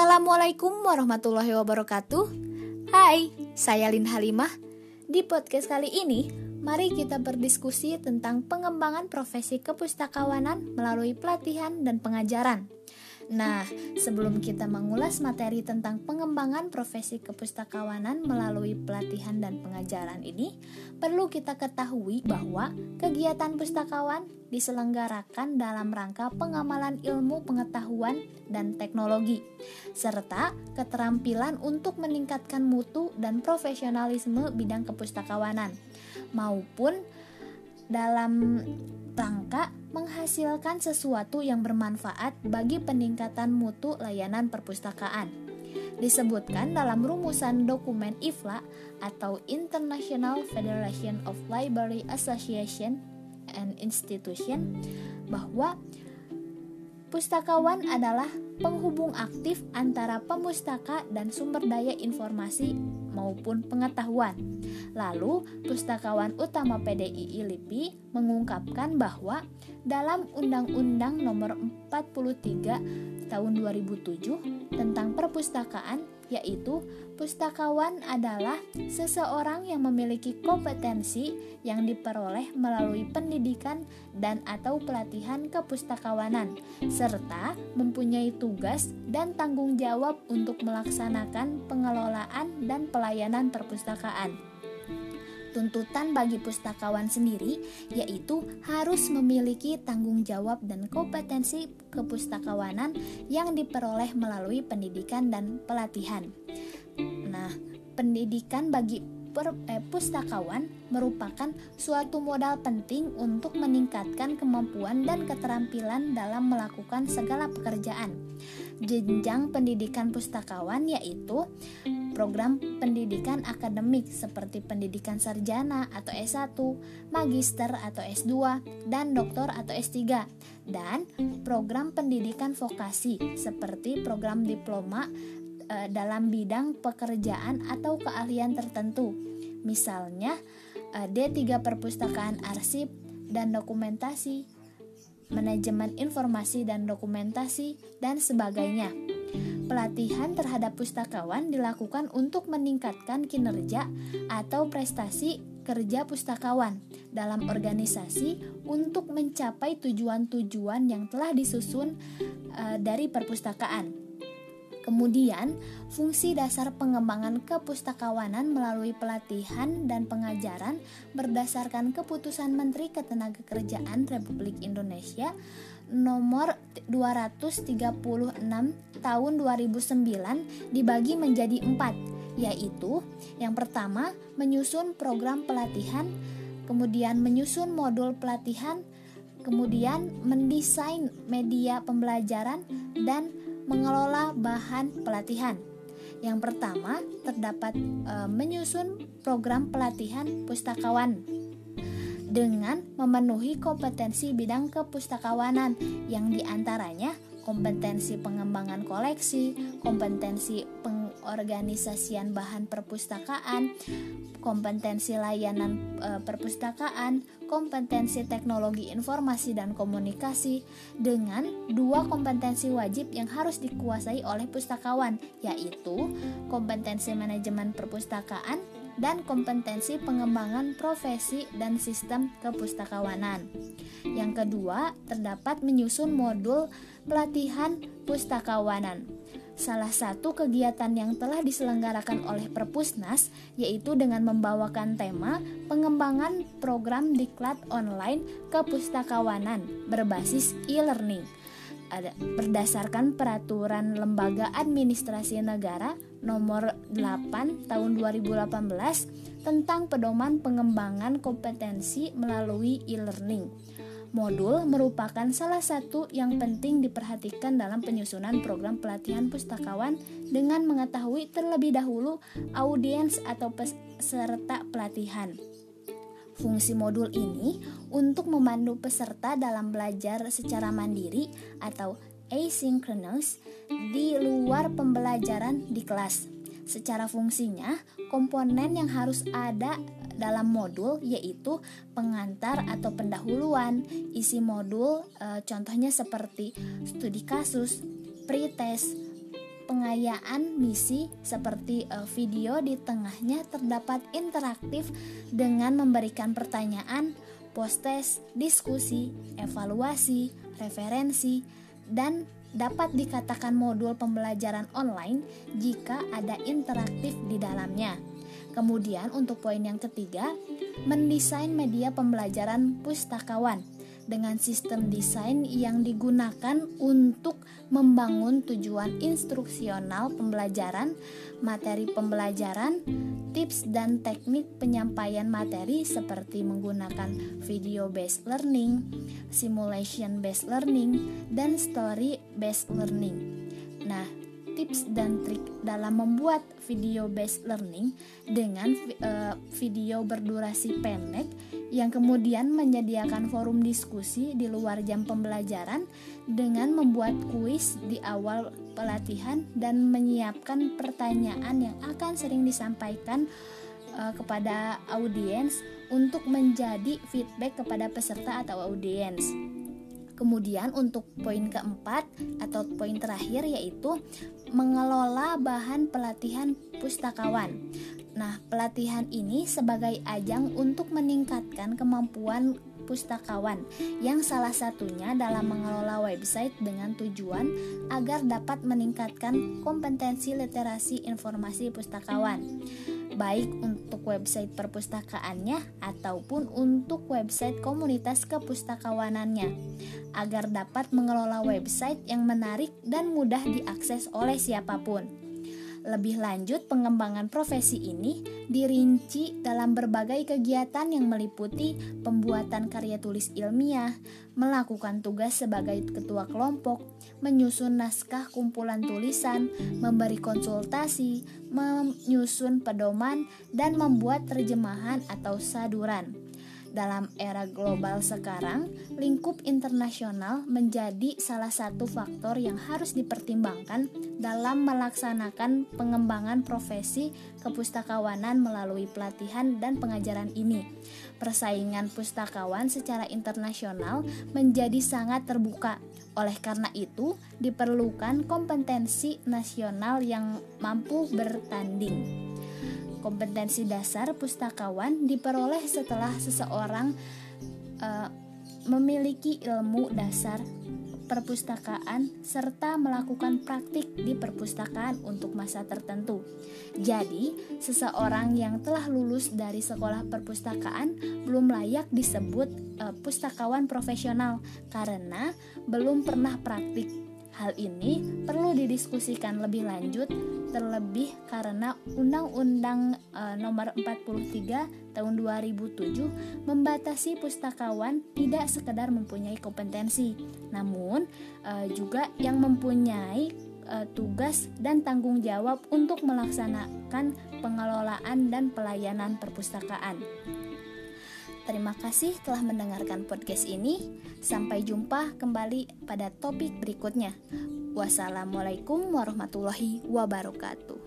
Assalamualaikum warahmatullahi wabarakatuh. Hai, saya Lin Halimah. Di podcast kali ini, mari kita berdiskusi tentang pengembangan profesi kepustakawanan melalui pelatihan dan pengajaran. Nah, sebelum kita mengulas materi tentang pengembangan profesi kepustakawanan melalui pelatihan dan pengajaran ini, perlu kita ketahui bahwa kegiatan pustakawan diselenggarakan dalam rangka pengamalan ilmu pengetahuan dan teknologi, serta keterampilan untuk meningkatkan mutu dan profesionalisme bidang kepustakawanan, maupun dalam rangka menghasilkan sesuatu yang bermanfaat bagi peningkatan mutu layanan perpustakaan. Disebutkan dalam rumusan dokumen IFLA atau International Federation of Library Association and Institution bahwa pustakawan adalah penghubung aktif antara pemustaka dan sumber daya informasi maupun pengetahuan. Lalu, pustakawan utama PDII LIPI mengungkapkan bahwa dalam Undang-Undang Nomor 43 Tahun 2007 tentang perpustakaan yaitu pustakawan adalah seseorang yang memiliki kompetensi yang diperoleh melalui pendidikan dan atau pelatihan kepustakawanan serta mempunyai tugas dan tanggung jawab untuk melaksanakan pengelolaan dan pelayanan perpustakaan tuntutan bagi pustakawan sendiri yaitu harus memiliki tanggung jawab dan kompetensi kepustakawanan yang diperoleh melalui pendidikan dan pelatihan. Nah, pendidikan bagi per, eh, pustakawan merupakan suatu modal penting untuk meningkatkan kemampuan dan keterampilan dalam melakukan segala pekerjaan. Jenjang pendidikan pustakawan yaitu program pendidikan akademik seperti pendidikan sarjana atau S1, magister atau S2, dan doktor atau S3, dan program pendidikan vokasi seperti program diploma e, dalam bidang pekerjaan atau keahlian tertentu. Misalnya e, D3 Perpustakaan Arsip dan Dokumentasi, Manajemen Informasi dan Dokumentasi, dan sebagainya. Pelatihan terhadap pustakawan dilakukan untuk meningkatkan kinerja atau prestasi kerja pustakawan dalam organisasi untuk mencapai tujuan-tujuan yang telah disusun e, dari perpustakaan. Kemudian, fungsi dasar pengembangan kepustakawanan melalui pelatihan dan pengajaran berdasarkan keputusan Menteri Ketenagakerjaan Republik Indonesia nomor 236 tahun 2009 dibagi menjadi empat, yaitu yang pertama menyusun program pelatihan, kemudian menyusun modul pelatihan, kemudian mendesain media pembelajaran dan mengelola bahan pelatihan. Yang pertama, terdapat e, menyusun program pelatihan pustakawan dengan memenuhi kompetensi bidang kepustakawanan yang di antaranya kompetensi pengembangan koleksi, kompetensi pengorganisasian bahan perpustakaan, kompetensi layanan e, perpustakaan, kompetensi teknologi informasi dan komunikasi dengan dua kompetensi wajib yang harus dikuasai oleh pustakawan yaitu kompetensi manajemen perpustakaan dan kompetensi pengembangan profesi dan sistem kepustakawanan. Yang kedua, terdapat menyusun modul pelatihan pustakawanan. Salah satu kegiatan yang telah diselenggarakan oleh Perpusnas yaitu dengan membawakan tema pengembangan program diklat online kepustakawanan berbasis e-learning berdasarkan peraturan Lembaga Administrasi Negara nomor 8 tahun 2018 tentang pedoman pengembangan kompetensi melalui e-learning. Modul merupakan salah satu yang penting diperhatikan dalam penyusunan program pelatihan pustakawan dengan mengetahui terlebih dahulu audiens atau peserta pelatihan. Fungsi modul ini untuk memandu peserta dalam belajar secara mandiri atau asynchronous di luar pembelajaran di kelas. Secara fungsinya, komponen yang harus ada dalam modul yaitu pengantar atau pendahuluan, isi modul e, contohnya seperti studi kasus, pretest, pengayaan misi seperti uh, video di tengahnya terdapat interaktif dengan memberikan pertanyaan, post-test, diskusi, evaluasi, referensi, dan dapat dikatakan modul pembelajaran online jika ada interaktif di dalamnya. Kemudian untuk poin yang ketiga, mendesain media pembelajaran pustakawan dengan sistem desain yang digunakan untuk membangun tujuan instruksional pembelajaran, materi pembelajaran, tips dan teknik penyampaian materi seperti menggunakan video based learning, simulation based learning, dan story based learning. Nah, tips dan trik dalam membuat video based learning dengan uh, video berdurasi pendek yang kemudian menyediakan forum diskusi di luar jam pembelajaran dengan membuat kuis di awal pelatihan dan menyiapkan pertanyaan yang akan sering disampaikan uh, kepada audiens untuk menjadi feedback kepada peserta atau audiens. Kemudian untuk poin keempat atau poin terakhir yaitu mengelola bahan pelatihan pustakawan. Nah, pelatihan ini sebagai ajang untuk meningkatkan kemampuan pustakawan yang salah satunya dalam mengelola website dengan tujuan agar dapat meningkatkan kompetensi literasi informasi pustakawan baik untuk website perpustakaannya ataupun untuk website komunitas kepustakawanannya, agar dapat mengelola website yang menarik dan mudah diakses oleh siapa pun. Lebih lanjut, pengembangan profesi ini dirinci dalam berbagai kegiatan yang meliputi pembuatan karya tulis ilmiah, melakukan tugas sebagai ketua kelompok, menyusun naskah kumpulan tulisan, memberi konsultasi, menyusun pedoman, dan membuat terjemahan atau saduran. Dalam era global sekarang, lingkup internasional menjadi salah satu faktor yang harus dipertimbangkan dalam melaksanakan pengembangan profesi kepustakawanan melalui pelatihan dan pengajaran ini. Persaingan pustakawan secara internasional menjadi sangat terbuka. Oleh karena itu, diperlukan kompetensi nasional yang mampu bertanding. Kompetensi dasar pustakawan diperoleh setelah seseorang uh, memiliki ilmu dasar perpustakaan serta melakukan praktik di perpustakaan untuk masa tertentu. Jadi, seseorang yang telah lulus dari sekolah perpustakaan belum layak disebut uh, pustakawan profesional karena belum pernah praktik Hal ini perlu didiskusikan lebih lanjut terlebih karena Undang-Undang e, Nomor 43 Tahun 2007 membatasi pustakawan tidak sekedar mempunyai kompetensi, namun e, juga yang mempunyai e, tugas dan tanggung jawab untuk melaksanakan pengelolaan dan pelayanan perpustakaan. Terima kasih telah mendengarkan podcast ini. Sampai jumpa kembali pada topik berikutnya. Wassalamualaikum warahmatullahi wabarakatuh.